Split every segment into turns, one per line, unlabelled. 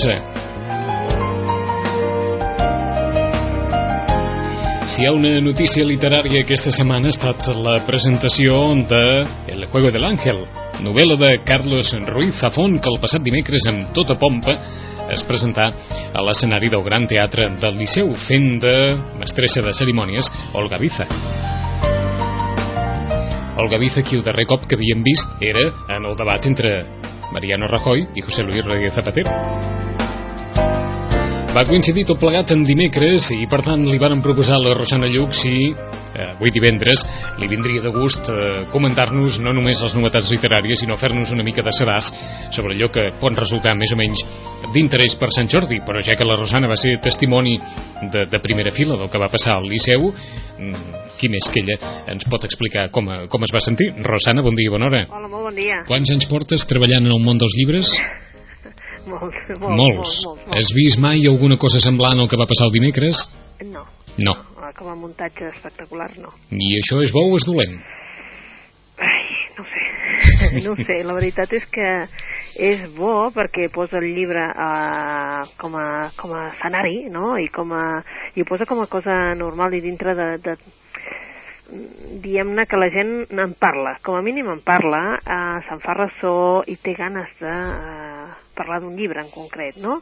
Un quart d'onze. Si hi ha una notícia literària aquesta setmana ha estat la presentació de El juego del ángel, novel·la de Carlos Ruiz Zafón que el passat dimecres amb tota pompa es presentà a l'escenari del Gran Teatre del Liceu fent de mestressa de cerimònies Olga Biza. Olga Biza, qui el darrer cop que havíem vist era en el debat entre Mariano Rajoy i José Luis Rodríguez Zapatero. Va coincidir tot plegat en dimecres i per tant li van proposar a la Rosana Lluc si eh, avui divendres li vindria de gust eh, comentar-nos no només les novetats literàries sinó fer-nos una mica de sedàs sobre allò que pot resultar més o menys d'interès per Sant Jordi. Però ja que la Rosana va ser testimoni de, de primera fila del que va passar al Liceu mm, qui més que ella ens pot explicar com, com es va sentir? Rosana, bon dia, bona hora.
Hola, molt bon dia.
Quants anys portes treballant en el món dels llibres?
molts, molts,
molts.
molts.
Has vist mai alguna cosa semblant al que va passar el dimecres?
No.
No.
Com a muntatge espectacular, no.
I això és bo o és dolent?
Ai, no sé. no sé, la veritat és que és bo perquè posa el llibre uh, com, a, com a escenari, no? I, com a, i ho posa com a cosa normal i dintre de, de diem-ne que la gent en parla, com a mínim en parla, uh, se'n fa ressò i té ganes de uh, parlar d'un llibre en concret, no?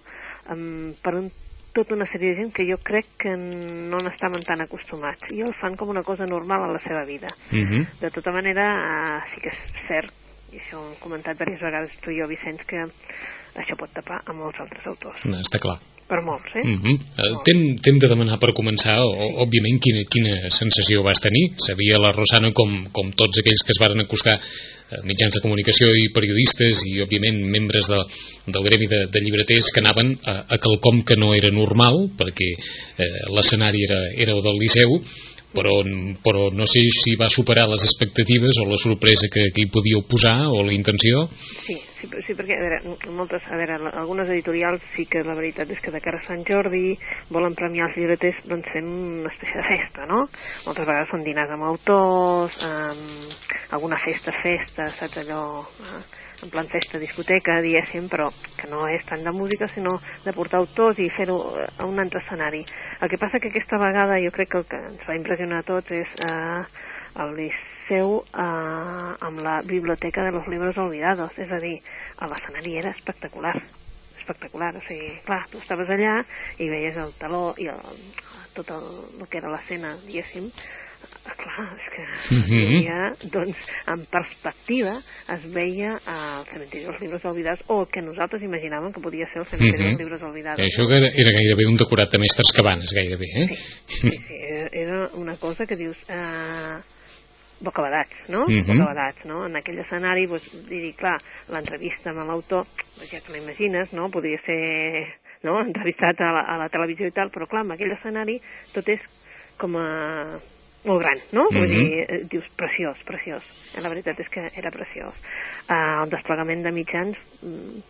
Um, per un, tota una sèrie de gent que jo crec que no n'estaven tan acostumats i el fan com una cosa normal a la seva vida.
Uh -huh.
De tota manera, uh, sí que és cert, i això ho hem comentat diverses vegades tu i jo, Vicenç, que això pot tapar a molts altres autors.
No, està clar.
Per molts, eh?
Uh -huh. uh, T'hem de demanar per començar, o, òbviament, quina, quina sensació vas tenir. Sabia la Rosana com, com tots aquells que es varen acostar mitjans de comunicació i periodistes i, òbviament, membres de, del gremi de, de llibreters que anaven a, a quelcom que no era normal, perquè eh, l'escenari era, era el del Liceu, però, però no sé si va superar les expectatives o la sorpresa que, que hi podíeu posar o la intenció.
Sí, sí, sí perquè a veure, moltes, a veure, algunes editorials sí que la veritat és que de cara a Sant Jordi volen premiar els llibreters doncs fent una espècie de festa, no? Moltes vegades són dinars amb autors, amb alguna festa, festa, saps allò... Eh? En plan festa, discoteca, diguéssim, però que no és tant de música, sinó de portar autors i fer-ho a un altre escenari. El que passa que aquesta vegada jo crec que el que ens va impressionar a tots és eh, el Liceu eh, amb la biblioteca de los libros olvidados, és a dir, l'escenari era espectacular espectacular, o sigui, clar, tu estaves allà i veies el taló i el, tot el, el que era l'escena, diguéssim, clar, és que
Mhm.
hi havia, doncs, en perspectiva es veia el cementiri dels llibres olvidats o el que nosaltres imaginàvem que podia ser el cementiri
Mhm.
dels llibres olvidats.
Això que era, era gairebé un decorat de mestres cabanes, gairebé, eh?
Sí, sí, era- era una cosa que dius... Eh, bocabadats, no?
Mhm.
Bocabadats, no? En aquell escenari, doncs, dir, clar, l'entrevista amb l'autor, doncs ja te l'imagines, no? Podria ser no? entrevistat a la, a la televisió i tal, però clar, en aquell escenari tot és com a molt gran, no? Vull
Mhm.
dir, eh, dius, preciós, preciós. Eh, La veritat és que era preciós. Uh, el desplegament de mitjans, mm,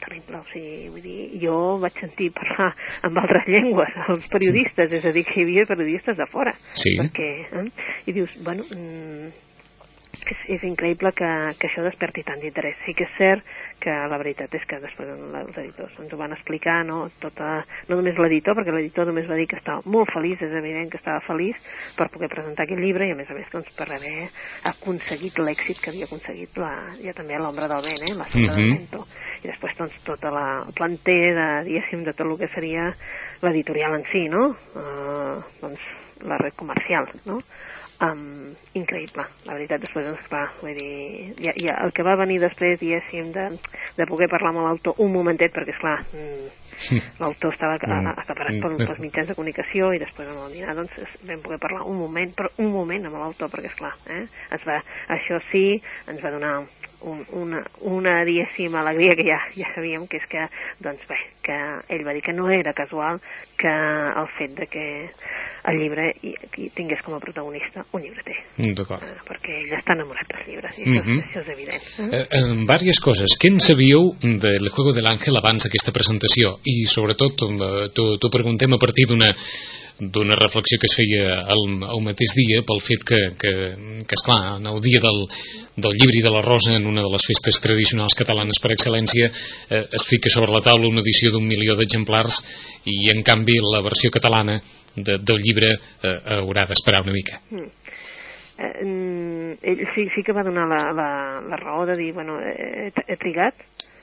terrible, o sigui, vull dir, jo vaig sentir parlar amb altres llengües, els periodistes, és a dir, que hi havia periodistes de fora.
Sí.
Perquè, eh? I dius, bueno, mm, és, és increïble que, que això desperti tant d'interès. Sí que és cert que la veritat és que després els editors ens ho van explicar, no, tota, no només l'editor, perquè l'editor només va dir que estava molt feliç, és evident que estava feliç per poder presentar aquest llibre i a més a més doncs, per haver aconseguit l'èxit que havia aconseguit la, ja també l'ombra del vent, eh, la sota
Mhm.
del vento. I després doncs tota la planter de, diguéssim, de tot el que seria l'editorial en si, no? Uh, doncs la red comercial, no? Um, increïble, la veritat, després, doncs, clar, vull dir, ja, ja, el que va venir després, diguéssim, de, de poder parlar amb l'autor un momentet, perquè, esclar, mm, l'autor estava mm. acaparat per, pels mitjans de comunicació i després amb el dinar, doncs, vam poder parlar un moment, però un moment amb l'autor, perquè, esclar, eh, es va, això sí, ens va donar un, una, una diguéssim alegria que ja, ja sabíem que és que doncs bé, que ell va dir que no era casual que el fet de que el llibre i, i tingués com a protagonista un llibreter.
D'acord.
Eh, perquè ell està enamorat dels llibres, i mm -hmm. això, mhm. això és evident.
Eh? Eh, eh, diverses coses. Què en sabíeu del Juego de l'Àngel abans d'aquesta presentació? I sobretot t'ho preguntem a partir d'una d'una reflexió que es feia el, el mateix dia pel fet que, que, que esclar, en el dia del, del llibre i de la rosa en una de les festes tradicionals catalanes per excel·lència eh, es fica sobre la taula una edició d'un milió d'exemplars i en canvi la versió catalana de, del llibre eh, haurà d'esperar una mica. Mm.
Eh, ell sí, sí que va donar la, la, la raó de dir, bueno, he, he trigat,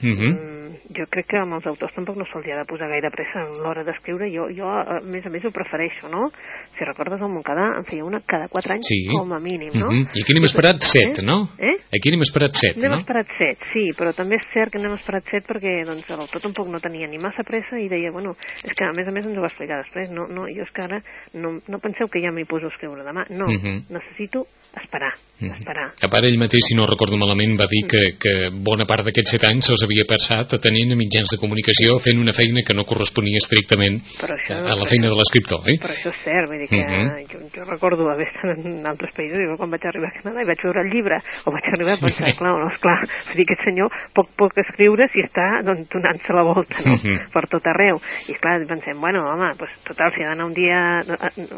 -huh. mm, jo crec que amb els autors tampoc no se'ls ha de posar gaire pressa a l'hora d'escriure. Jo, jo, a més a més, ho prefereixo, no? Si recordes, el Montcada en feia una cada 4 anys
sí.
com a mínim, no? Uh
-huh. I aquí n'hem esperat 7, eh? no?
Eh?
Aquí n'hem esperat 7,
no?
N'hem
esperat 7, sí, però també és cert que n'hem esperat 7 perquè doncs, l'autor tampoc no tenia ni massa pressa i deia, bueno, és que a més a més ens ho va explicar després, no, no, jo és que ara no, no penseu que ja m'hi poso a escriure demà, no, uh -huh. necessito esperar, mm. esperar.
A part, ell mateix, si no recordo malament, va dir que, que bona part d'aquests set anys se'ls havia passat atenent a mitjans de comunicació fent una feina que no corresponia estrictament això, a, la feina de l'escriptor. Eh?
Però això és cert, vull dir que mm -hmm. jo, jo recordo haver estat en altres països i quan vaig arribar a Canadà i vaig veure el llibre o vaig arribar a pensar, clar, no, esclar, vull dir, aquest senyor poc, poc escriure si està doncs, donant-se la volta no? mm -hmm. per tot arreu. I clar, pensem, bueno, home, pues, total, si ha d'anar un dia,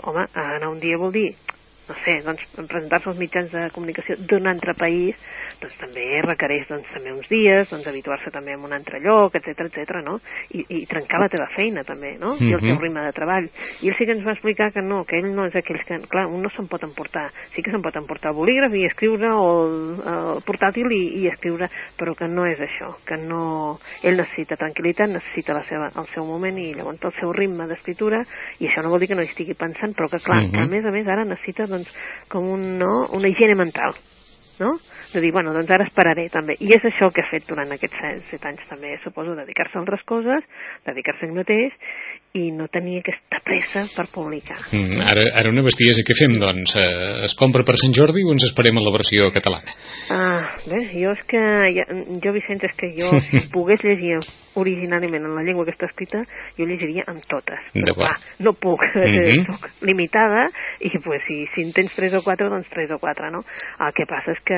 home, anar un dia vol dir no sé, doncs, presentar-se als mitjans de comunicació d'un altre país, doncs també requereix doncs, també uns dies, doncs habituar-se també en un altre lloc, etc etc. no? I, I trencar la teva feina també, no? Mm -hmm. I el teu mhm. ritme de treball. I ell sí que ens va explicar que no, que ell no és aquells que, clar, un no se'n pot emportar, sí que se'n pot emportar el bolígraf i escriure o el, el portàtil i, i escriure, però que no és això, que no... Ell necessita tranquil·litat, necessita la seva, el seu moment i llavors el seu ritme d'escriptura i això no vol dir que no hi estigui pensant, però que clar, mm -hmm. que a mhm. més a més ara necessita doncs, com un, no, una higiene mental, no? de dir, bueno, doncs ara esperaré també. I és això que ha fet durant aquests set anys també, suposo, dedicar-se a altres coses, dedicar-se a ell mateix, i no tenia aquesta pressa per publicar.
Mm, ara, ara una bestiesa, què fem, doncs? Eh, es compra per Sant Jordi o ens esperem a la versió catalana?
Ah, bé, jo és que, jo, Vicenç, és que jo, si pogués llegir originalment en la llengua que està escrita, jo llegiria amb totes. Però, clar, no puc, mm -hmm. soc limitada, i pues, si, si en tens 3 o 4, doncs 3 o 4, no? El que passa és que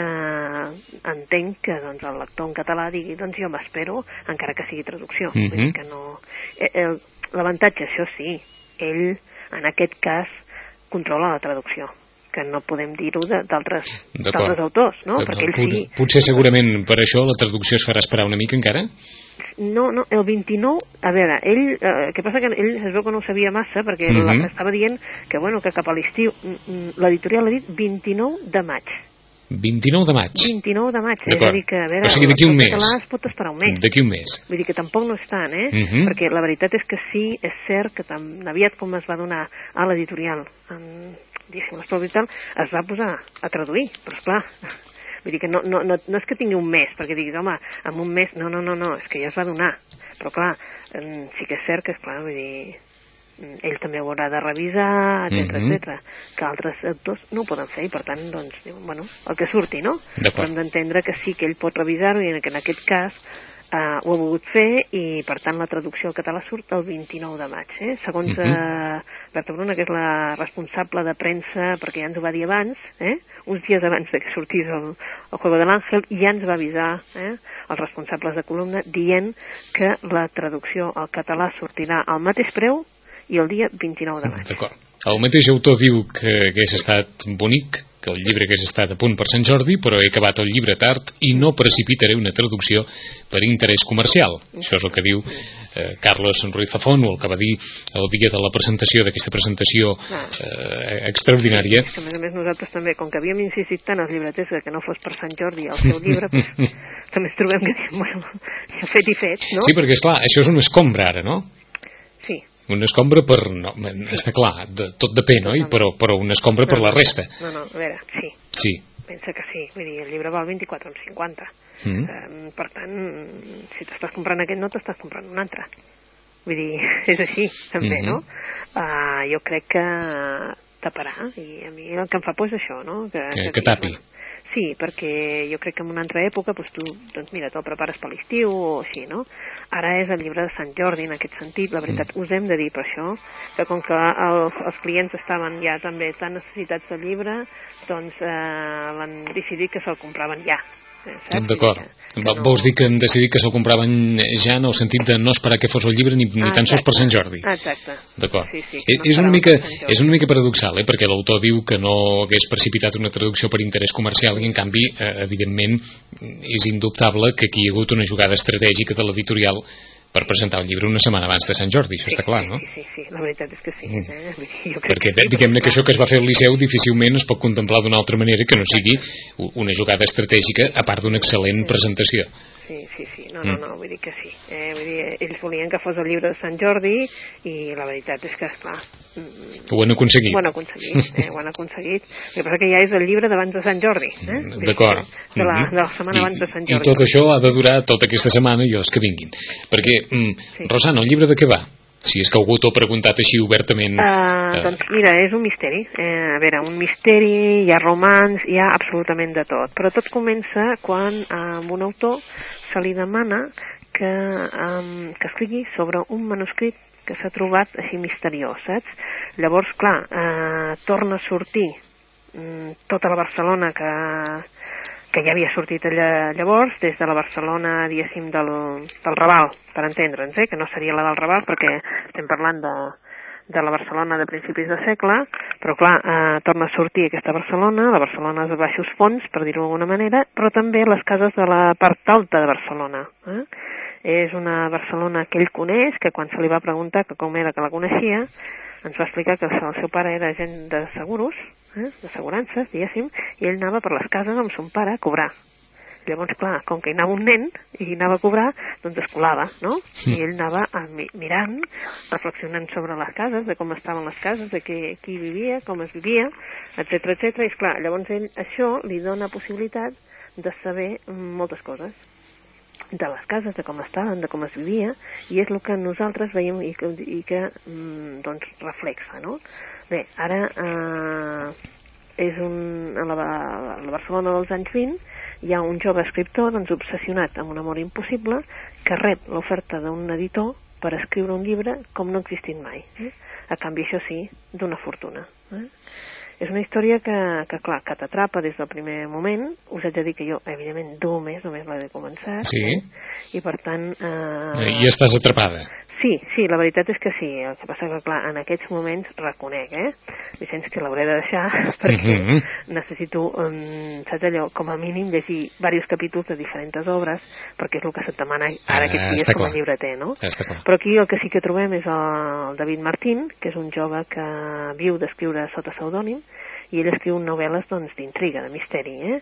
entenc que doncs, el lector en català digui, doncs jo m'espero, encara que sigui traducció. Mm -hmm. Que no... Eh, el, L'avantatge, això sí, ell, en aquest cas, controla la traducció que no podem dir-ho d'altres autors, no?
Perquè ell sí... Potser segurament per això la traducció es farà esperar una mica encara?
No, no, el 29, a veure, ell, eh, què passa que ell es veu que no ho sabia massa, perquè uh -huh. estava dient que, bueno, que cap a l'estiu, l'editorial ha dit 29 de maig.
29 de maig.
29 de maig, és a dir que, a veure, o
sigui, d'aquí un mes.
es pot esperar un mes.
D'aquí un mes.
Vull dir que tampoc no és tant, eh? Uh mhm. -huh. Perquè la veritat és que sí, és cert que tan aviat com es va donar a l'editorial, diguéssim, tal, es va posar a traduir, però esclar, vull dir que no, no, no, no és que tingui un mes, perquè diguis, home, en un mes, no, no, no, no, és que ja es va donar. Però clar, sí que és cert que, esclar, vull dir, ell també ho haurà de revisar, etc mm -hmm. etc. que altres autors no ho poden fer i per tant, doncs, bueno, el que surti, no? Però hem d'entendre que sí que ell pot revisar-ho i que en aquest cas eh, ho ha volgut fer i per tant la traducció al català surt el 29 de maig eh? segons uh -huh. eh, Berta Bruna que és la responsable de premsa perquè ja ens ho va dir abans eh? uns dies abans de que sortís el, el Juego de l'Àngel ja ens va avisar eh? els responsables de columna dient que la traducció al català sortirà al mateix preu i el dia 29 de maig.
D'acord. El mateix autor diu que hagués estat bonic, que el llibre hagués estat a punt per Sant Jordi, però he acabat el llibre tard i no precipitaré una traducció per interès comercial. Això és el que diu eh, Carlos Ruiz Zafón, o el que va dir el dia de la presentació d'aquesta presentació ah. eh, extraordinària.
Sí, a més a més nosaltres també, com que havíem insistit tant als llibreters que no fos per Sant Jordi el seu llibre, pues, també ens trobem que, bueno, ja fet i fet, no?
Sí, perquè, és clar això és una escombra ara, no? Una escombra per... No, està clar, de, tot depèn, oi? Però, però una escombra per la resta.
No, no, a veure, sí.
Sí.
Pensa que sí, vull dir, el llibre val 24,50. Mm. Eh, per tant, si t'estàs comprant aquest no t'estàs comprant un altre. Vull dir, és així, també, mm -hmm. no? Uh, jo crec que taparà, i a mi el que em fa por és això, no?
Que, que, que tapi. Bueno,
Sí, perquè jo crec que en una altra època doncs tu, doncs mira, te'l prepares per l'estiu o així, no? Ara és el llibre de Sant Jordi en aquest sentit, la veritat, mm. us hem de dir per això, que com que el, els clients estaven ja també tan necessitats del llibre, doncs eh, van decidir que se'l compraven ja,
D'acord. No... Vols dir que han decidit que se'l compraven ja en el sentit de no esperar que fos el llibre ni, ni tan sols per Sant Jordi.
Exacte.
D'acord.
Sí, sí,
no és, una mica, és una mica paradoxal, eh? perquè l'autor diu que no hagués precipitat una traducció per interès comercial i en canvi, eh, evidentment, és indubtable que aquí hi ha hagut una jugada estratègica de l'editorial per presentar el llibre una setmana abans de Sant Jordi, això
sí,
està clar, no?
Sí, sí, sí, la veritat és que sí. Mm. Eh?
Jo Perquè que diguem-ne que això que es va fer al Liceu difícilment es pot contemplar d'una altra manera que no sigui una jugada estratègica a part d'una excel·lent presentació
sí, sí, sí, no, no, mm. no, vull dir que sí. Eh, vull dir, ells volien que fos el llibre de Sant Jordi i la veritat és que, esclar...
Mm, ho han aconseguit.
Ho han aconseguit, eh, ho han aconseguit. El que passa que ja és el llibre d'abans de Sant Jordi. Eh?
Mm, d'acord.
De, la, mm-hmm. de la setmana I, abans de Sant Jordi.
I tot això ha de durar tota aquesta setmana i els que vinguin. Perquè, mm, sí. Rosana, el llibre de què va? si és que algú t'ho ha preguntat així obertament.
Uh. Doncs mira, és un misteri. Eh, a veure, un misteri, hi ha romans, hi ha absolutament de tot. Però tot comença quan amb un autor se li demana que, um, que escrigui sobre un manuscrit que s'ha trobat així misteriós, saps? Llavors, clar, eh, torna a sortir mm, tota la Barcelona que, que ja havia sortit allà, llavors, des de la Barcelona, diguéssim, del, del Raval, per entendre'ns, eh? que no seria la del Raval perquè estem parlant de, de la Barcelona de principis de segle, però clar, eh, torna a sortir aquesta Barcelona, la Barcelona de baixos fons, per dir-ho d'alguna manera, però també les cases de la part alta de Barcelona. Eh? És una Barcelona que ell coneix, que quan se li va preguntar que com era que la coneixia, ens va explicar que el seu pare era agent de seguros, eh, d'assegurances, diguéssim, i ell anava per les cases amb son pare a cobrar. Llavors, clar, com que hi anava un nen i anava a cobrar, doncs es colava, no? Sí. I ell anava a, mirant, reflexionant sobre les cases, de com estaven les cases, de qui, qui vivia, com es vivia, etc etc. i esclar, llavors ell, això li dona possibilitat de saber moltes coses de les cases, de com estaven, de com es vivia, i és el que nosaltres veiem i que, i que mm, doncs reflexa, no? Bé, ara eh, és un, a, la, a la Barcelona dels anys 20 hi ha un jove escriptor doncs, obsessionat amb un amor impossible que rep l'oferta d'un editor per escriure un llibre com no ha existit mai. Eh? A canvi, això sí, d'una fortuna. Eh? És una història que, que clar, que t'atrapa des del primer moment. Us haig de dir que jo, evidentment, només, només l'he de començar.
Sí.
Eh? I per tant...
Eh... I estàs atrapada.
Sí, sí, la veritat és que sí. El que passa que, clar, en aquests moments reconec, eh, Vicenç, que l'hauré de deixar perquè mm -hmm. necessito, um, saps allò, com a mínim llegir diversos capítols de diferents obres, perquè és el que se't demana ara ah, aquests dies com a llibreter, no? Però aquí el que sí que trobem és el David Martín, que és un jove que viu d'escriure sota pseudònim, i ell escriu novel·les doncs d'intriga, de misteri, eh?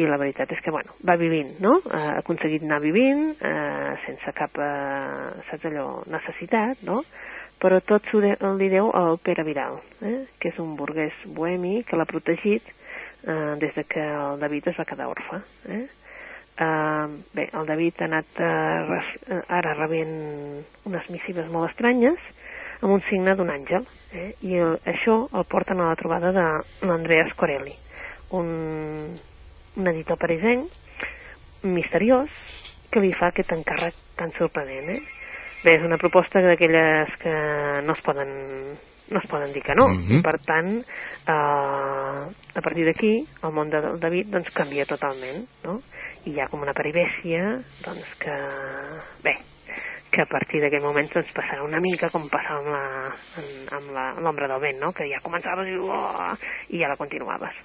I la veritat és que, bueno, va vivint, no? Ha aconseguit anar vivint eh, sense cap, eh, saps allò, necessitat, no? Però tot de, li deu al Pere Viral, eh? que és un burguès bohemi que l'ha protegit eh, des de que el David es va quedar orfe. Eh? Uh, bé, el David ha anat res, uh, ara rebent unes missives molt estranyes amb un signe d'un àngel eh? i el, això el porten a la trobada de l'Andrea Scorelli un, un editor parisenc misteriós que li fa aquest encàrrec tan sorprenent eh? bé, és una proposta d'aquelles que no es poden no es poden dir que no. Mm -hmm. Per tant, eh, a partir d'aquí, el món de David doncs, canvia totalment, no? I hi ha com una peribècia doncs, que, bé, que a partir d'aquell moment doncs, passarà una mica com passava amb la, amb l'ombra del vent, no? que ja començaves i, oh, i ja la continuaves.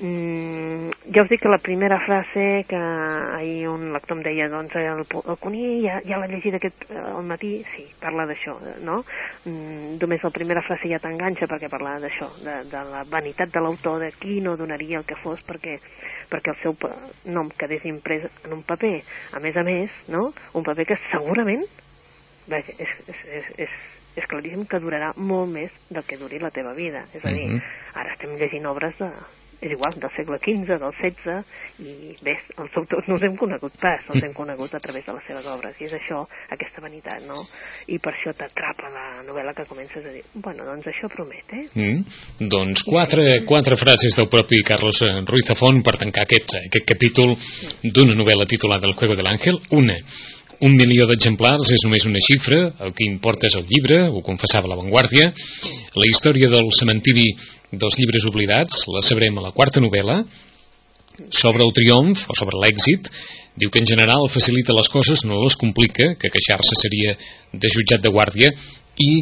mm, ja us dic que la primera frase que ahir un lector em deia doncs el, el Cuní ja, ja l'ha llegit aquest eh, al matí, sí, parla d'això, no? Mm, només la primera frase ja t'enganxa perquè parla d'això, de, de la vanitat de l'autor, de qui no donaria el que fos perquè perquè el seu nom quedés imprès en un paper, a més a més, no? un paper que segurament vaja, és, és, és, és, és claríssim que durarà molt més del que duri la teva vida. És a dir,
Mhm.
ara estem llegint obres de, és igual, del segle XV, del XVI, i bé, els autors no els hem conegut pas, els hem conegut a través de les seves obres, i és això, aquesta vanitat, no? I per això t'atrapa la novel·la que comences a dir, bueno, doncs això promet, eh?
Mm. Doncs quatre, quatre frases del propi Carlos Ruiz Zafón per tancar aquest, aquest capítol d'una novel·la titulada El juego del ángel. Una, un milió d'exemplars és només una xifra, el que importa és el llibre, ho confessava La Vanguardia. La història del cementiri dels llibres oblidats la sabrem a la quarta novel·la. Sobre el triomf o sobre l'èxit, diu que en general facilita les coses, no les complica, que queixar-se seria de jutjat de guàrdia, i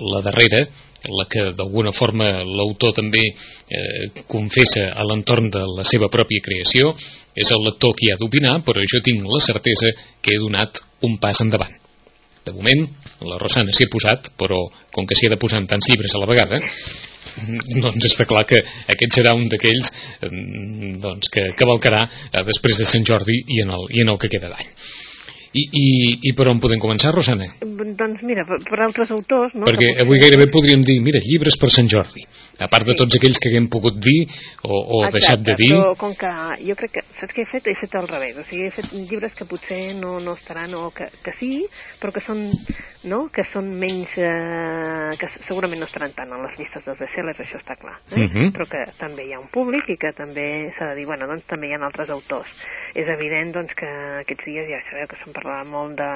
la darrera, la que d'alguna forma l'autor també eh, confessa a l'entorn de la seva pròpia creació, és el lector qui ha d'opinar, però jo tinc la certesa que he donat un pas endavant. De moment, la Rosana s'hi ha posat, però com que s'hi ha de posar en tants llibres a la vegada, doncs està clar que aquest serà un d'aquells eh, doncs, que cavalcarà eh, després de Sant Jordi i en el, i en el que queda d'any. I, i, I per on podem començar, Rosana?
Doncs mira, per, per altres autors... No,
Perquè avui gairebé podríem dir, mira, llibres per Sant Jordi. A part de tots aquells que haguem pogut dir o, o
Exacte,
deixat de dir...
però com que jo crec que, saps què he fet? He fet al revés, o sigui, he fet llibres que potser no, no estaran, o que, que sí, però que són, no?, que són menys, eh, que segurament no estaran tant en les llistes dels bestsellers, això està clar, eh?
Mhm.
però que també hi ha un públic i que també s'ha de dir, bueno, doncs també hi ha altres autors. És evident, doncs, que aquests dies ja sabeu que se'n parlava molt de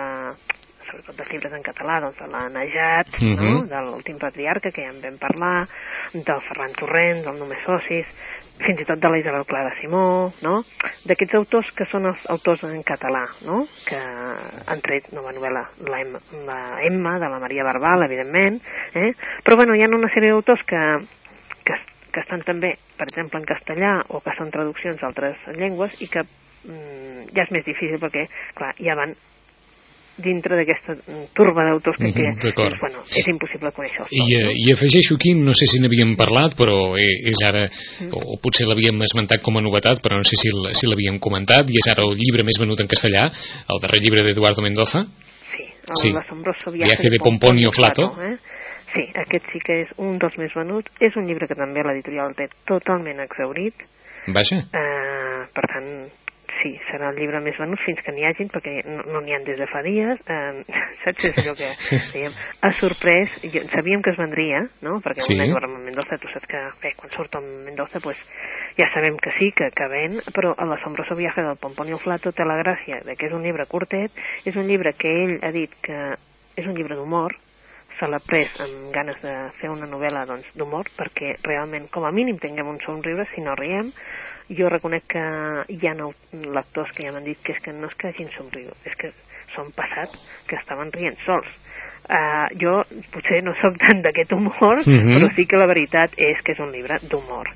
sobretot dels llibres en català, doncs de la Najat, no?
Mhm.
de l'últim patriarca, que ja en vam parlar, del Ferran Torrent, del Només Socis, fins i tot de la Isabel Clara Simó, no? d'aquests autors que són els autors en català, no? que han tret nova novel·la, la, Emma, la Emma, de la Maria Barbal, evidentment, eh? però bueno, hi ha una sèrie d'autors que, que, que estan també, per exemple, en castellà, o que són traduccions d'altres llengües, i que mm, ja és més difícil perquè, clar, ja van dintre d'aquesta mm, turba d'autors que, que
d'acord.
doncs, bueno, és impossible conèixer els
I, eh, I afegeixo aquí, no sé si n'havíem parlat, però eh, és ara, o, o potser l'havíem esmentat com a novetat, però no sé si l'havíem comentat, i és ara el llibre més venut en castellà, el darrer llibre d'Eduardo Mendoza.
Sí, el
Sí.
l'asombroso
Viaje de Pomponio Flato.
eh? Sí, aquest sí que és un dels més venuts. És un llibre que també l'editorial té totalment exaurit.
Vaja.
Eh, per tant, sí, serà el llibre més venut fins que n'hi hagin, perquè no no n'hi ha des de fa dies. Eh, saps? És allò que dèiem, ha sorprès, jo, sabíem que es vendria, no? Perquè
Sí.
un Eduardo Mendoza, tu saps que bé, quan surt en Mendoza, pues, ja sabem que sí, que, que ven, però a l'assombroso viaje del Pomponio Flato té la gràcia de que és un llibre curtet, és un llibre que ell ha dit que és un llibre d'humor, se l'ha pres amb ganes de fer una novel·la doncs, d'humor perquè realment com a mínim tinguem un somriure si no riem jo reconec que hi ha nou lectors que ja m'han dit que és que no és que hagin somrigut és que són passat que estaven rient sols Uh, jo potser no sóc tant d'aquest humor,
Mhm.
però sí que la veritat és que és un llibre d'humor.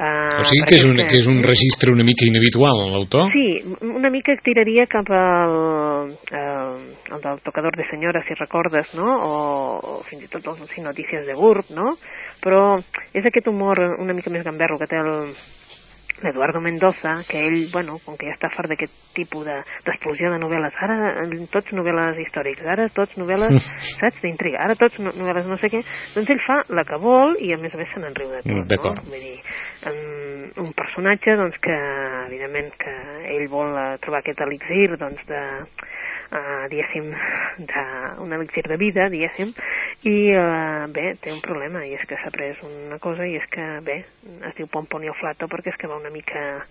Uh,
O sigui que és, un, que és un registre una mica inhabitual l'autor?
Sí, una mica tiraria cap al el, el del tocador de senyora, si recordes, no? O, o fins i tot els sí, notícies de Burb, no? Però és aquest humor una mica més gamberro que té el, l'Eduardo Mendoza, que ell, bueno, com que ja està fart d'aquest tipus de- d'explosió de, novel·les, ara eh, tots novel·les històriques, ara tots novel·les, saps, d'intriga, ara tots no, novel·les no sé què, doncs ell fa la que vol i a més a més se n'enriu de tot, no? Vull dir, um, un personatge doncs, que evidentment que ell vol eh, trobar aquest elixir doncs, de, uh, diguéssim, de, un elixir de vida, diguéssim, i uh, bé, té un problema, i és que s'ha pres una cosa, i és que, bé, es diu Pomponio Flato perquè és que va una mica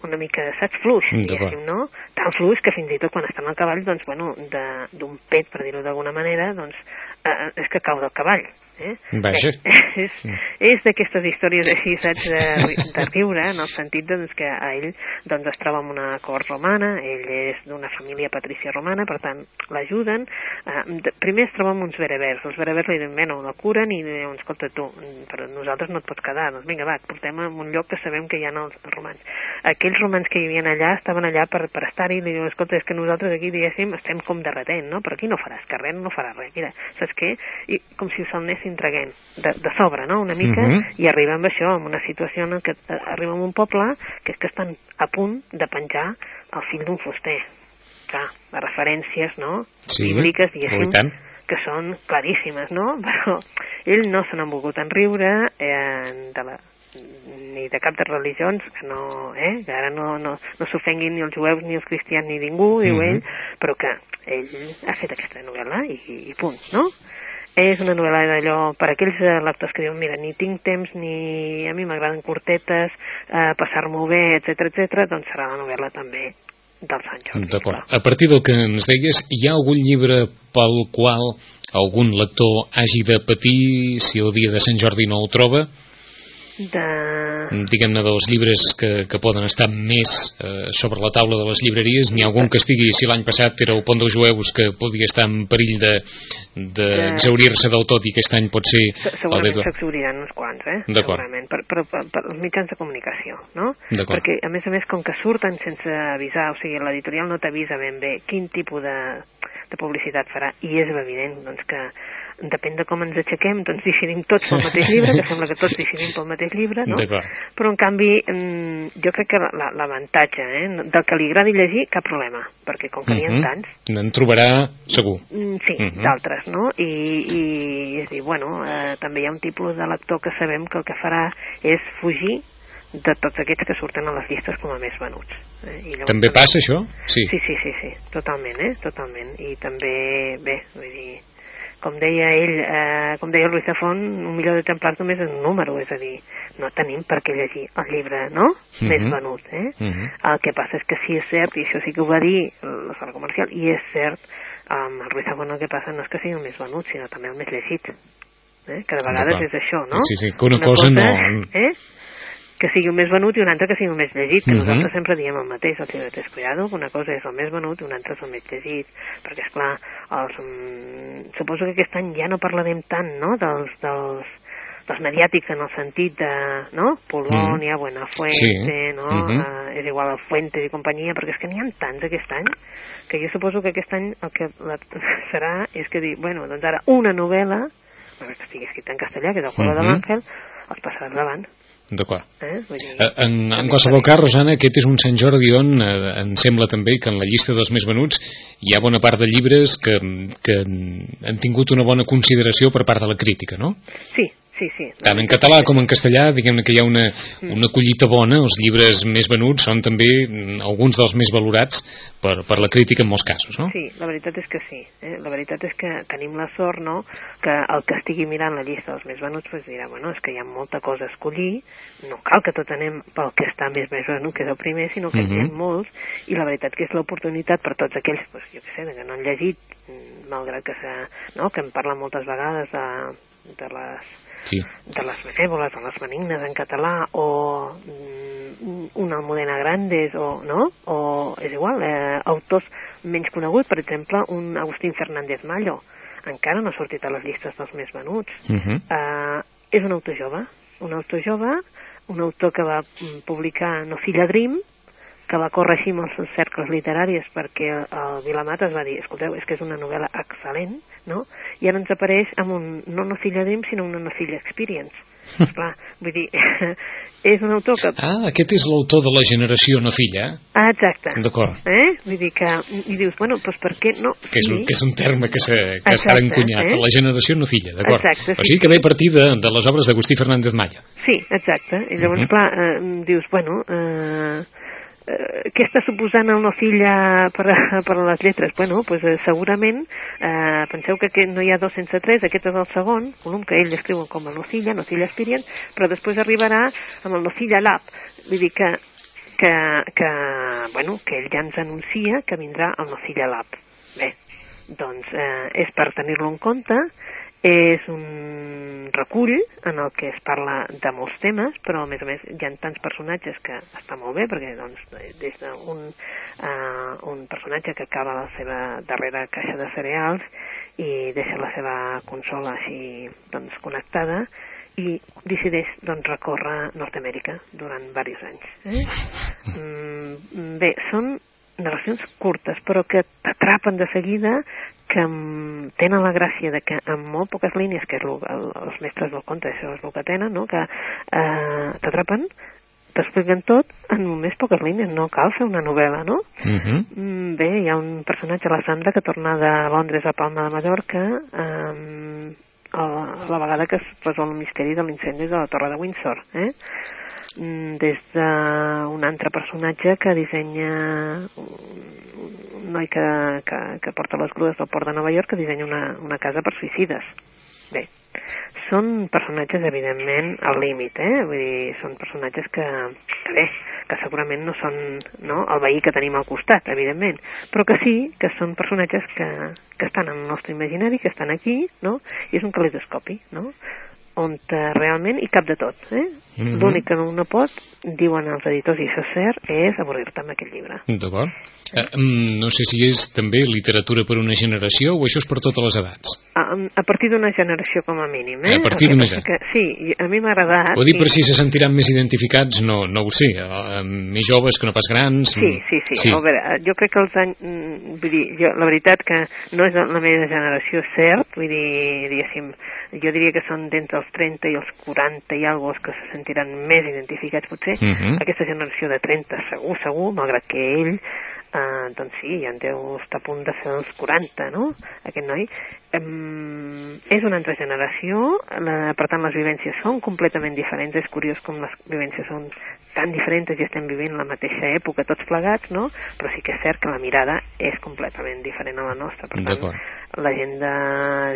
una mica, saps, fluix,
Mm,
diguéssim, no? Tan fluix que fins i tot quan estan al cavall, doncs, bueno, d'un pet, per dir-ho d'alguna manera, doncs, eh, és que cau del cavall. Eh?
Vaja.
Bé, és, és d'aquestes històries així, saps, de, de riure, en el sentit doncs, que a ell doncs, es troba en una cort romana, ell és d'una família patrícia romana, per tant, l'ajuden. Eh, primer es troba amb uns berebers, els berebers li diuen, bueno, la curen i diuen, escolta, tu, per nosaltres no et pots quedar, doncs vinga, va, et portem a un lloc que sabem que hi ha els romans. Aquells romans que hi havia allà estaven allà per, per estar-hi i li diuen, escolta, és que nosaltres aquí, diguéssim, estem com de retent, no? Per aquí no faràs carrer, no faràs res, mira, saps què? I com si se'l anessin traguent de, de sobre, no?, una mica,
Mhm.
i arriba amb això, amb una situació en què eh, arriba a un poble que és que estan a punt de penjar el fill d'un fuster. Clar, les referències, no?,
Sí,
bíbliques,
oh, i
diguéssim,
tant.
que són claríssimes, no? Però ell no se n'han volgut enriure eh, de la, ni de cap de religions, que no, eh, que ara no, no, no s'ofenguin ni els jueus ni els cristians ni ningú, diu mm -hmm. ell, però que ell ha fet aquesta novel·la i, i punt, no? És una novel·la d'allò, per aquells lectors que diuen, mira, ni tinc temps, ni a mi m'agraden curtetes, eh, passar-m'ho bé, etc etc, doncs serà la novel·la també del Sant Jordi.
D'acord. A partir del que ens deies, hi ha algun llibre pel qual algun lector hagi de patir si el dia de Sant Jordi no ho troba?
De...
diguem-ne dels llibres que, que poden estar més eh, sobre la taula de les llibreries n'hi ha algun que estigui, si l'any passat era el pont dels jueus que podia estar en perill d'exaurir-se de, de... del tot i aquest any pot ser
segurament s'exauriran uns quants eh? segurament, per, per, per, per els mitjans de comunicació no? perquè a més a més com que surten sense avisar o sigui l'editorial no t'avisa ben bé quin tipus de, de publicitat farà i és evident doncs, que depèn de com ens aixequem, doncs decidim tots pel mateix llibre, que sembla que tots decidim pel mateix llibre, no? Però, en canvi, mm, jo crec que l'avantatge eh, del que li agradi llegir, cap problema, perquè com que n'hi ha mhm. tants...
N'en trobarà segur.
Mm, sí, uh mhm. -huh. d'altres, no? I, I és dir, bueno, eh, també hi ha un tipus de lector que sabem que el que farà és fugir de tots aquests que surten a les llistes com a més venuts.
Eh? I llavors, també passa això?
Sí. sí, sí, sí, sí, totalment, eh? totalment. I també, bé, vull dir, com deia ell, eh, com deia Ruiz Zafón, un milió de templars només és un número, és a dir, no tenim per què llegir el llibre, no?, uh -huh. més venut, eh? Mhm. -huh. El que passa és que sí és cert, i això sí que ho va dir la sala comercial, i és cert, amb el Ruiz Zafón el que passa no és que sigui el més venut, sinó també el més llegit, eh? que de vegades és això, no?
Sí, sí, que una, una cosa, cosa no...
Eh? Que sigui el més venut i un altre que sigui el més llegit, que uh mhm. -huh. nosaltres sempre diem el mateix, el llibreters Collado, que una cosa és el més venut i una altra és el més llegit, perquè, és clar, els, mm, suposo que aquest any ja no parlarem tant, no?, dels, dels, dels mediàtics en el sentit de, no?, Polònia, mm. Buenafuente, sí. no?, uh -huh. uh, és igual el Fuentes i companyia, perquè és que n'hi ha tants aquest any, que jo suposo que aquest any el que la, serà és que dir, bueno, doncs ara una novel·la, que estigui escrita en castellà, que és el Juego uh -huh. de l'Àngel, els passaràs davant.
D'acord. Eh? eh? En, en qualsevol cas, Rosana, aquest és un Sant Jordi on eh, em sembla també que en la llista dels més venuts hi ha bona part de llibres que, que han tingut una bona consideració per part de la crítica, no?
Sí, Sí, sí.
Tant en català com en castellà, diguem-ne que hi ha una, mm. una collita bona, els llibres més venuts són també mm, alguns dels més valorats per, per la crítica en molts casos, no?
Sí, la veritat és que sí. Eh? La veritat és que tenim la sort, no?, que el que estigui mirant la llista dels més venuts pues, dirà, bueno, és que hi ha molta cosa a escollir, no cal que tot anem pel que està més més venut, que és el primer, sinó que mm -hmm. molts, i la veritat que és l'oportunitat per tots aquells, pues, jo què sé, que no han llegit, mm, malgrat que, no, que em parlen moltes vegades de, de les sí. de les benèvoles, de les benignes en català, o mm, una Almudena Grandes, o, no? o és igual, eh, autors menys coneguts, per exemple, un Agustín Fernández Mallo, encara no ha sortit a les llistes dels més venuts. Uh mhm. -huh. eh, és un autor jove, un autor jove, un autor que va mm, publicar No filla Dream, que va córrer així amb els cercles literaris perquè el Vilamat es va dir, escolteu, és que és una novel·la excel·lent, no? I ara ens apareix amb un, no Nocilla Dream, sinó una Nocilla Experience. Clar, vull dir, és un autor que...
Ah, aquest és l'autor de la generació Nocilla.
Ah, exacte.
D'acord.
Eh? Vull dir que... I dius, bueno, doncs per què no...
Que és un, que és un terme que s'ha encunyat, eh? la generació Nocilla, d'acord. Exacte. Sí, o sigui que ve a partir de, de les obres d'Agustí Fernández Malla.
Sí, exacte. I llavors, uh -huh. clar, eh, dius, bueno... Eh, eh, què està suposant el Nocilla per, per les lletres? Bueno, pues, eh, segurament, eh, penseu que aquest no hi ha dos sense tres, aquest és el segon volum que ell escriuen com a Nocilla, Nocilla Experience, però després arribarà amb el Nocilla Lab. Vull dir que, que, que, bueno, que ell ja ens anuncia que vindrà el Nocilla Lab. Bé, doncs eh, és per tenir-lo en compte, és un recull en el que es parla de molts temes, però a més a més hi ha tants personatges que està molt bé, perquè doncs, des d'un uh, un personatge que acaba la seva darrera caixa de cereals i deixa la seva consola així doncs, connectada i decideix doncs, recórrer Nord-Amèrica durant diversos anys. Eh? Mm, bé, són narracions curtes, però que t'atrapen de seguida, que tenen la gràcia de que en molt poques línies, que és el, el, els mestres del conte, això és el que tenen, no? que eh, t'atrapen, t'expliquen tot en només poques línies, no cal fer una novel·la, no?
Uh -huh.
Mm, Bé, hi ha un personatge, la Sandra, que torna de Londres a Palma de Mallorca eh, a la vegada que es resol el misteri de l'incendi de la Torre de Windsor, eh? Mm, des d'un altre personatge que dissenya un noi que, que, que porta les grues del port de Nova York que dissenya una, una casa per suïcides. Bé, són personatges, evidentment, al límit, eh? Vull dir, són personatges que, que bé, que segurament no són no, el veí que tenim al costat, evidentment, però que sí que són personatges que, que estan en el nostre imaginari, que estan aquí, no? I és un calidoscopi, no? On eh, realment hi cap de tot. Eh? Mm -hmm. L'únic que no, no pot, diuen els editors, i això és cert, és avorrir-te amb aquest llibre.
D'acord. Eh, mm, no sé si és també literatura per una generació o això és per totes les edats.
A, a partir d'una generació com a mínim, eh?
A partir d'una
generació. Sí, a mi m'ha agradat...
Ho dic per
i-
si se sentiran més identificats, no, no ho sé, eh, més joves que no pas grans.
Sí, sí, sí,
sí.
A veure, jo crec que els anys... mm, Vull dir, jo, la veritat que no és la meva generació, cert, vull dir, diguéssim, jo diria que són d'entre els 30 i els 40 i alguna que se sentiran més identificats, potser.
Mhm.
Aquesta generació de 30, segur, segur, malgrat que ell, eh, doncs sí, ja en deu estar a punt de fer els 40, no?, aquest noi. Em, és una altra generació, la, per tant les vivències són completament diferents, és curiós com les vivències són tan diferents i estem vivint la mateixa època tots plegats, no? Però sí que és cert que la mirada és completament diferent a la nostra. Per tant,
D'acord.
La gent de,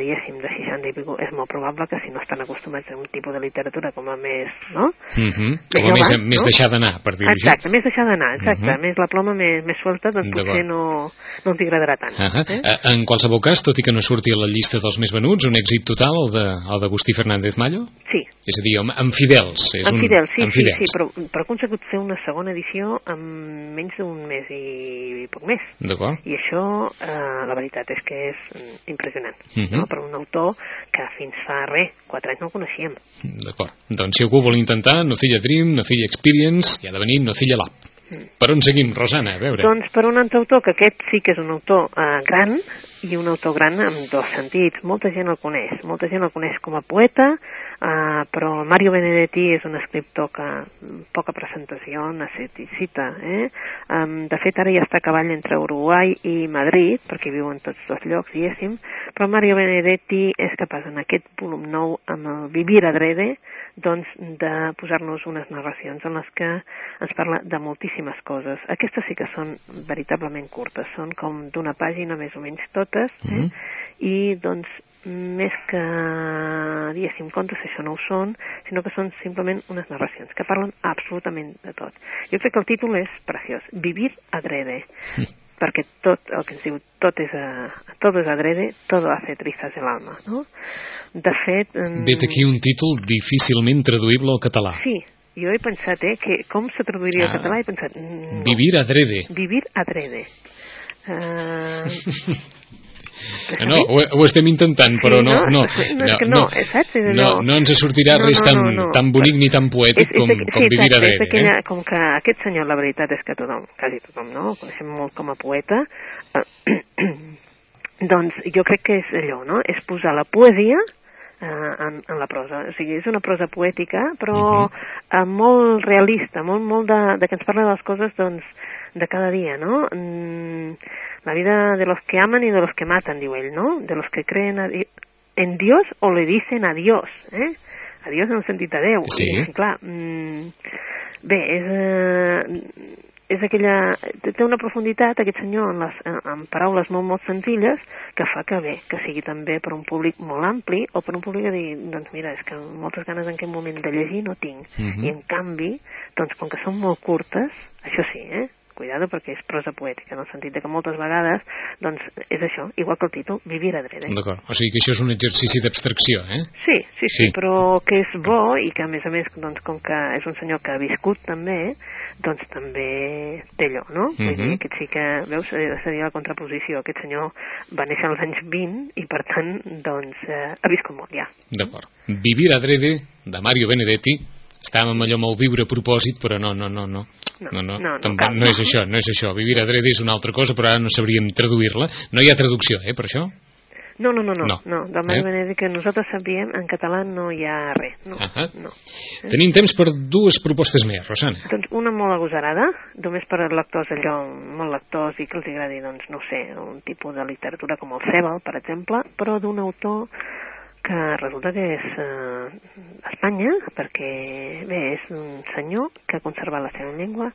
diguéssim, de 60 i pico, és molt probable que si no estan acostumats a un tipus de literatura com a més, no?
Mhm.
Més
Com a més,
jove,
més
no?
deixar d'anar, per dir-ho així.
Exacte, més deixar d'anar, exacte.
Mhm.
Més la ploma més, més suelta, doncs potser no, no els agradarà tant.
Uh -huh.
eh?
En qualsevol cas, tot i que no surti a la llista dels més venuts, un èxit total, el de- el d'Agustí Fernández Mallo?
Sí,
És a dir, amb, amb fidels. És
en
un,
Fidel, sí,
amb
sí,
fidels.
sí, però, però ha aconsegut fer una segona edició en menys d'un mes i poc més.
D'acord.
I això, eh, la veritat és que és mm, impressionant,
Mhm.
no? per un autor que fins fa res, quatre anys no el coneixíem.
D'acord. Doncs si algú vol intentar, Nocilla Dream, Nocilla Experience, i ha de venir Nocilla Lab. Per on seguim, Rosana? A veure.
Mm. Doncs per un altre autor, que aquest sí que és un autor eh, gran, i un autor gran en dos sentits. Molta gent el coneix. Molta gent el coneix com a poeta, eh, però Mario Benedetti és un escriptor que mm, poca presentació necessita. Eh? Um, de fet, ara ja està a cavall entre Uruguai i Madrid, perquè viu en tots dos llocs, diguéssim, però Mario Benedetti és capaç en aquest volum nou, amb el Vivir Adrede, doncs, de posar-nos unes narracions en les que ens parla de moltíssimes coses. Aquestes sí que són veritablement curtes, són com d'una pàgina més o menys totes, eh?
Mhm.
i doncs més que, diguéssim, contes, això no ho són, sinó que són simplement unes narracions que parlen absolutament de tot. Jo crec que el títol és preciós, Vivir adrede, perquè tot el que ens diu tot és, a, tot és adrede, todo hace trizas el alma, no? De fet...
Vet aquí un títol difícilment traduïble al català.
Sí, jo he pensat, eh, que com se traduiria
Ah.
al català, he pensat... mm, No.
Vivir adrede.
Vivir adrede. Uh,
No, ho, ho estem intentant, però
Sí,
no,
no?
no,
No, és que no, saps? És
no,
allò-
no ens sortirà
No,
res
no,
tan,
no, no.
tan bonic ni tan poètic com,
aqu-
com vivir
exacte,
adrede.
és aquella,
Eh?
com que aquest senyor, la veritat és que tothom, quasi tothom, no? El coneixem molt com a poeta. Eh, doncs jo crec que és allò, no? És posar la poesia eh, en, en la prosa. O sigui, és una prosa poètica, però eh, molt realista, molt, molt de, de que ens parla de les coses, doncs, de cada dia, ¿no? Mm, la vida de los que aman y de los que matan, diu ell, ¿no? De los que creen a Di- en Dios o le dicen a Dios, eh? A Dios en el sentit de Déu.
Sí.
I, clar, mm, bé, és, eh, és aquella... té- una profunditat, aquest senyor, en, les, en, en paraules molt, molt senzilles, que fa que bé, que sigui també per un públic molt ampli, o per un públic que digui, doncs mira, és que moltes ganes en aquest moment de llegir no tinc.
Mhm.
I en canvi, doncs com que són molt curtes, això sí, eh? Cuidado perquè és prosa poètica, en el sentit de que moltes vegades, doncs, és això, igual que el títol, vivir adrede.
D'acord, o sigui que això és un exercici d'abstracció, eh?
Sí, sí, sí,
Sí.
però que és bo i que a més a més, doncs, com que és un senyor que ha viscut també, doncs també té allò, no? Vull
Mhm.
dir, aquest sí que, veus, eh, seria la contraposició. Aquest senyor va néixer als anys 20 i, per tant, doncs, eh, ha viscut molt ja.
D'acord. Vivir adrede, de Mario Benedetti, estàvem allò amb el viure a propòsit, però no, no, no, no.
No,
no, no,
no, no
tampoc,
cal.
no és això, no és això. Vivir adrede és una altra cosa, però ara no sabríem traduir-la. No hi ha traducció, eh, per això?
No, no, no, no,
No.
no. Mario
Eh?
Benedetti que nosaltres sabíem, en català no hi ha res. No,
Ahà.
no.
Tenim temps per dues propostes més, Rosana.
Doncs una molt agosarada, només per a lectors allò, molt lectors i que els agradi, doncs, no sé, un tipus de literatura com el Sebal, per exemple, però d'un autor que resulta que és eh, Espanya, perquè, bé, és un senyor que ha conservat la seva llengua,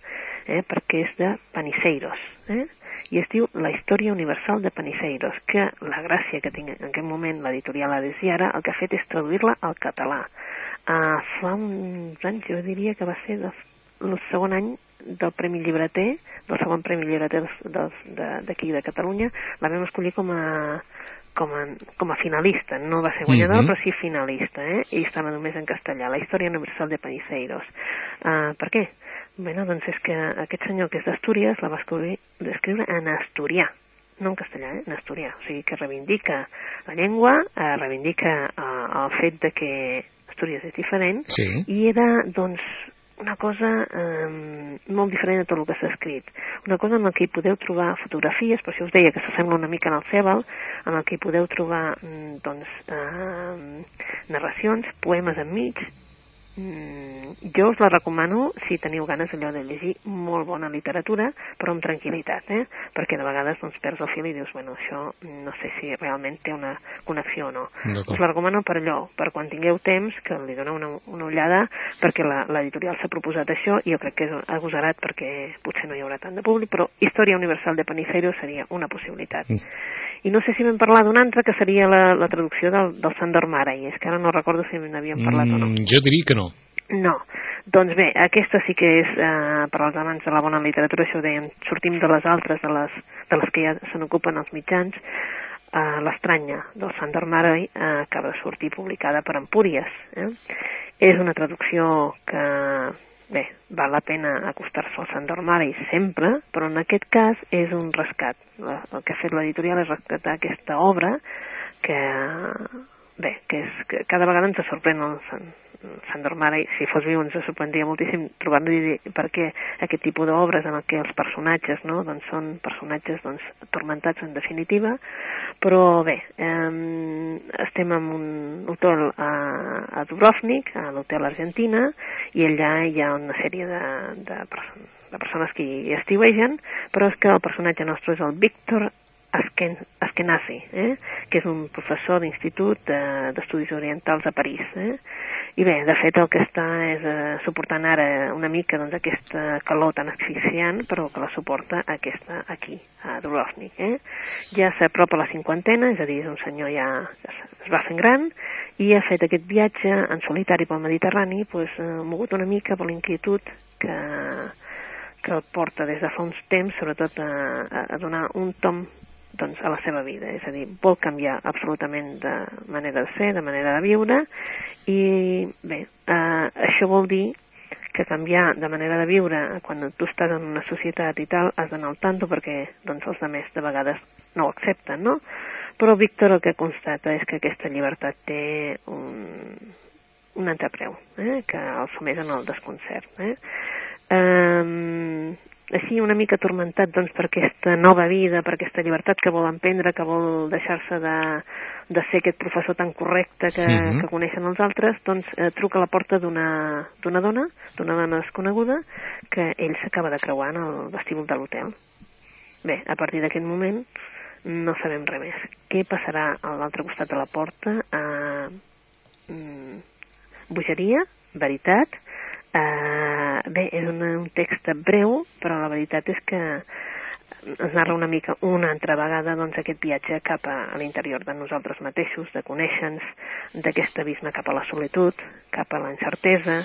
eh, perquè és de Paniseiros, eh? i es diu La història universal de Paniseiros, que la gràcia que tinc en aquest moment l'editorial Hades i ara el que ha fet és traduir-la al català. Uh, fa uns anys, jo diria que va ser de, el segon any del Premi Llibreter, del segon Premi Llibreter dels- de- d'aquí de, Catalunya, la vam escollir com a, com a, com a finalista, no va ser guanyadora,
Mhm.
però sí finalista, eh? i estava només en castellà, la història universal de Paniseiros. Uh, per què? Bueno, doncs és que aquest senyor que és d'Astúries la va escriure, escriure en asturià, no en castellà, eh? en asturià. O sigui que reivindica la llengua, eh, reivindica eh, el fet de que Astúries és diferent,
Sí.
i era, doncs, una cosa eh, molt diferent de tot el que s'ha escrit. Una cosa en la que hi podeu trobar fotografies, per això us deia que s'assembla una mica en el Cebal, en el que hi podeu trobar mm, doncs, eh, narracions, poemes enmig, Mm, jo us la recomano si teniu ganes allò de llegir molt bona literatura, però amb tranquil·litat, eh? perquè de vegades doncs, perds el fil i dius, bueno, això no sé si realment té una connexió o no. Us la recomano per allò, per quan tingueu temps, que li doneu una, una ullada, perquè la- l'editorial s'ha proposat això, i jo crec que és agosarat perquè potser no hi haurà tant de públic, però Història Universal de Paniceiro seria una possibilitat.
Mm.
I no sé si vam parlar d'una altra, que seria la, la traducció del, del Sandor Mara, i és que ara no recordo si n'havíem parlat o no.
Mm, jo diria que no.
No. Doncs bé, aquesta sí que és eh, per als amants de la bona literatura, això ho deien, sortim de les altres, de les, de les que ja se n'ocupen els mitjans. Eh, L'estranya, del Sandor Maroi, eh, acaba de sortir publicada per Empúries. Eh? És una traducció que, bé, val la pena acostar-se al Sandor Maroi sempre, però en aquest cas és un rescat. El que ha fet l'editorial és rescatar aquesta obra que, bé, que, és, que cada vegada ens sorprèn el Sant, Sandor Mara, i si fos viu ens sorprendria moltíssim trobar-lo i dir perquè aquest tipus d'obres en que els personatges no, doncs són personatges doncs, atormentats en definitiva, però bé, eh, estem en un hotel a, a Dubrovnik, a l'hotel Argentina, i allà hi ha una sèrie de, de, de persones que hi estiuegen, però és que el personatge nostre és el Víctor Asken, Askenazi, eh? que és un professor d'institut eh, d'estudis orientals a París. Eh? I bé, de fet el que està és eh, suportant ara una mica doncs, aquesta calor tan asfixiant, però que la suporta aquesta aquí, a Dubrovnik. Eh? Ja s'apropa a la cinquantena, és a dir, és un senyor ja es- va fent gran, i ha fet aquest viatge en solitari pel Mediterrani, doncs, eh, mogut una mica per l'inquietud que, que el porta des de fa uns temps, sobretot a, a donar un tom doncs, a la seva vida, és a dir, vol canviar absolutament de manera de ser, de manera de viure, i bé, eh, això vol dir que canviar de manera de viure quan tu estàs en una societat i tal, has d'anar al tanto perquè doncs, els altres de vegades no ho accepten, no? Però Víctor el que constata és que aquesta llibertat té un, un entrepreu, eh? que el somés en el desconcert. Eh? Um, així una mica atormentat doncs, per aquesta nova vida, per aquesta llibertat que vol emprendre, que vol deixar-se de, de ser aquest professor tan correcte que,
Mhm.
que coneixen els altres, doncs eh, truca a la porta d'una dona, d'una dona desconeguda, que ell s'acaba de creuar en el vestíbul de l'hotel. Bé, a partir d'aquest moment no sabem res més. Què passarà a l'altre costat de la porta? Uh, mm, bogeria, veritat, uh, bé, és un, un text breu, però la veritat és que ens narra una mica una altra vegada doncs, aquest viatge cap a, a l'interior de nosaltres mateixos, de conèixer-nos, d'aquest abisme cap a la solitud, cap a la incertesa,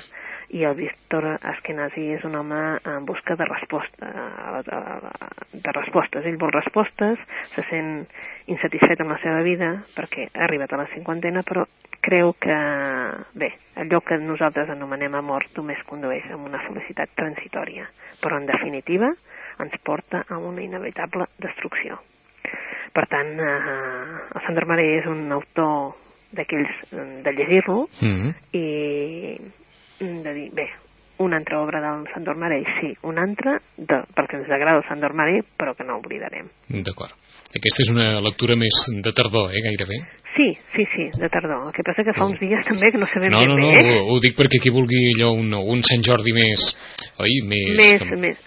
i el Víctor Askenazi és un home en busca de resposta, de respostes. Ell vol respostes, se sent insatisfet amb la seva vida perquè ha arribat a la cinquantena, però creu que, bé, allò que nosaltres anomenem amor només condueix a una felicitat transitòria, però en definitiva ens porta a una inevitable destrucció. Per tant, eh, el Sandro Maré és un autor d'aquells de llegir-lo
Mm -hmm.
i de dir, bé, una altra obra del Sandor Marell, sí, una altra, de, perquè ens agrada el Sandor Marell, però que no oblidarem.
D'acord. Aquesta és una lectura més de tardor, eh, gairebé.
Sí, sí, sí, de tardor. El que passa que fa uns dies també que no sabem
No,
ben
no, no,
bé. eh?
ho, ho dic perquè qui vulgui allò un, un Sant Jordi més, oi, més,
Més,
com,
més,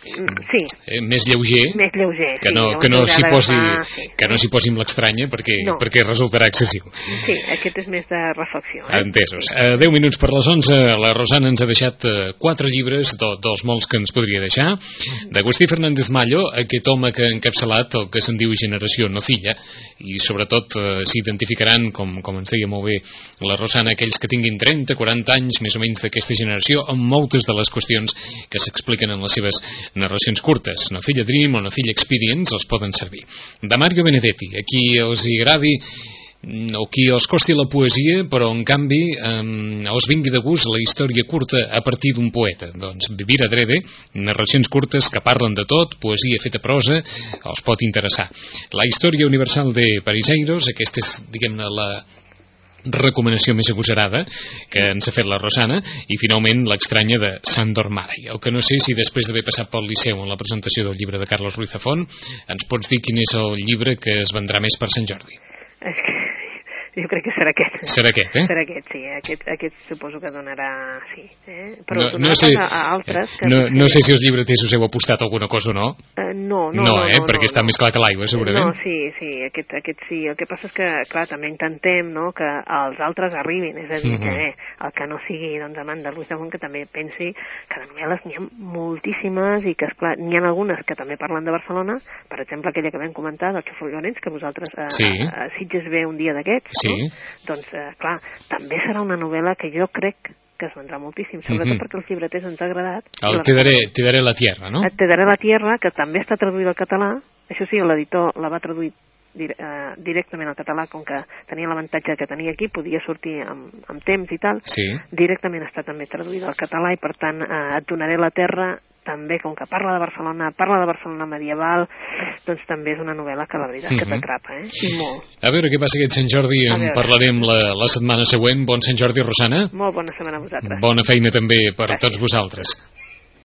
sí,
eh, més lleuger,
més lleuger.
que
sí,
no,
on
que no s'hi posi,
sí.
que no s'hi posi amb l'estranya perquè,
No.
perquè resultarà excessiu.
Sí, aquest és més de reflexió. Eh?
Entesos. A 10 minuts per les 11, la Rosana ens ha deixat eh, quatre llibres, do, dels molts que ens podria deixar, d'Agustí Fernández Mallo, aquest home que ha encapçalat el que se'n diu Generació Nocilla, i sobretot eh, s'identificaran, com, com ens deia molt bé la Rosana, aquells que tinguin 30, 40 anys, més o menys d'aquesta generació, amb moltes de les qüestions que s'expliquen en les seves narracions curtes. Nocilla Dream o Nocilla Experience els poden servir. De Mario Benedetti, a qui els hi agradi o qui els costi la poesia, però en canvi eh, els vingui de gust la història curta a partir d'un poeta. Doncs Vivir Adrede, narracions curtes que parlen de tot, poesia feta prosa, els pot interessar. La història universal de Pariseiros, aquesta és, diguem-ne, la recomanació més agosarada que ens ha fet la Rosana i finalment l'estranya de Sandor Maray el que no sé si després d'haver passat pel Liceu en la presentació del llibre de Carlos Ruiz Zafón ens pots dir quin és el llibre que es vendrà més per Sant Jordi
És que jo crec que serà aquest.
serà aquest, eh?
Serà aquest, sí. Aquest, aquest suposo que donarà, sí. Eh? Però
no, no, sé,
a, a altres que...
no, no sé si els llibreters us heu apostat alguna cosa o no
Eh, no, no,
no,
no,
eh?
no,
perquè
no,
està
no.
més clar que l'aigua segurament
No, sí, sí, aquest, aquest sí. El que passa és que, clar, també intentem no, que els altres arribin, és a dir,
Mhm.
que eh, el que no sigui doncs, amant de Luis de Mont, que també pensi que de novel·les n'hi ha moltíssimes i que, esclar, n'hi ha algunes que també parlen de Barcelona, per exemple, aquella que vam comentar del Xofol Llorenç, que vosaltres eh,
Sí.
a, a Sitges ve un dia d'aquests,
Sí.
No? doncs, eh, clar, també serà una novel·la que jo crec que es vendrà moltíssim, sobretot
Mhm.
perquè els llibreters ens ha agradat.
el
la-
te daré, te daré la tierra, no?
et Te daré la tierra, que també està traduïda al català. Això sí, l'editor la va traduir dir, eh, directament al català, com que tenia l'avantatge que tenia aquí, podia sortir amb, amb temps i tal.
Sí.
Directament està també traduïda al català i, per tant, eh, et donaré la terra també, com que parla de Barcelona, parla de Barcelona medieval, doncs també és una novel·la que la veritat que
Mhm.
t'atrapa, eh? I molt.
A veure què passa aquest Sant Jordi, en parlarem la, la setmana següent. Bon Sant Jordi, Rosana.
Molt bona setmana a vosaltres.
Bona feina també per tots vosaltres.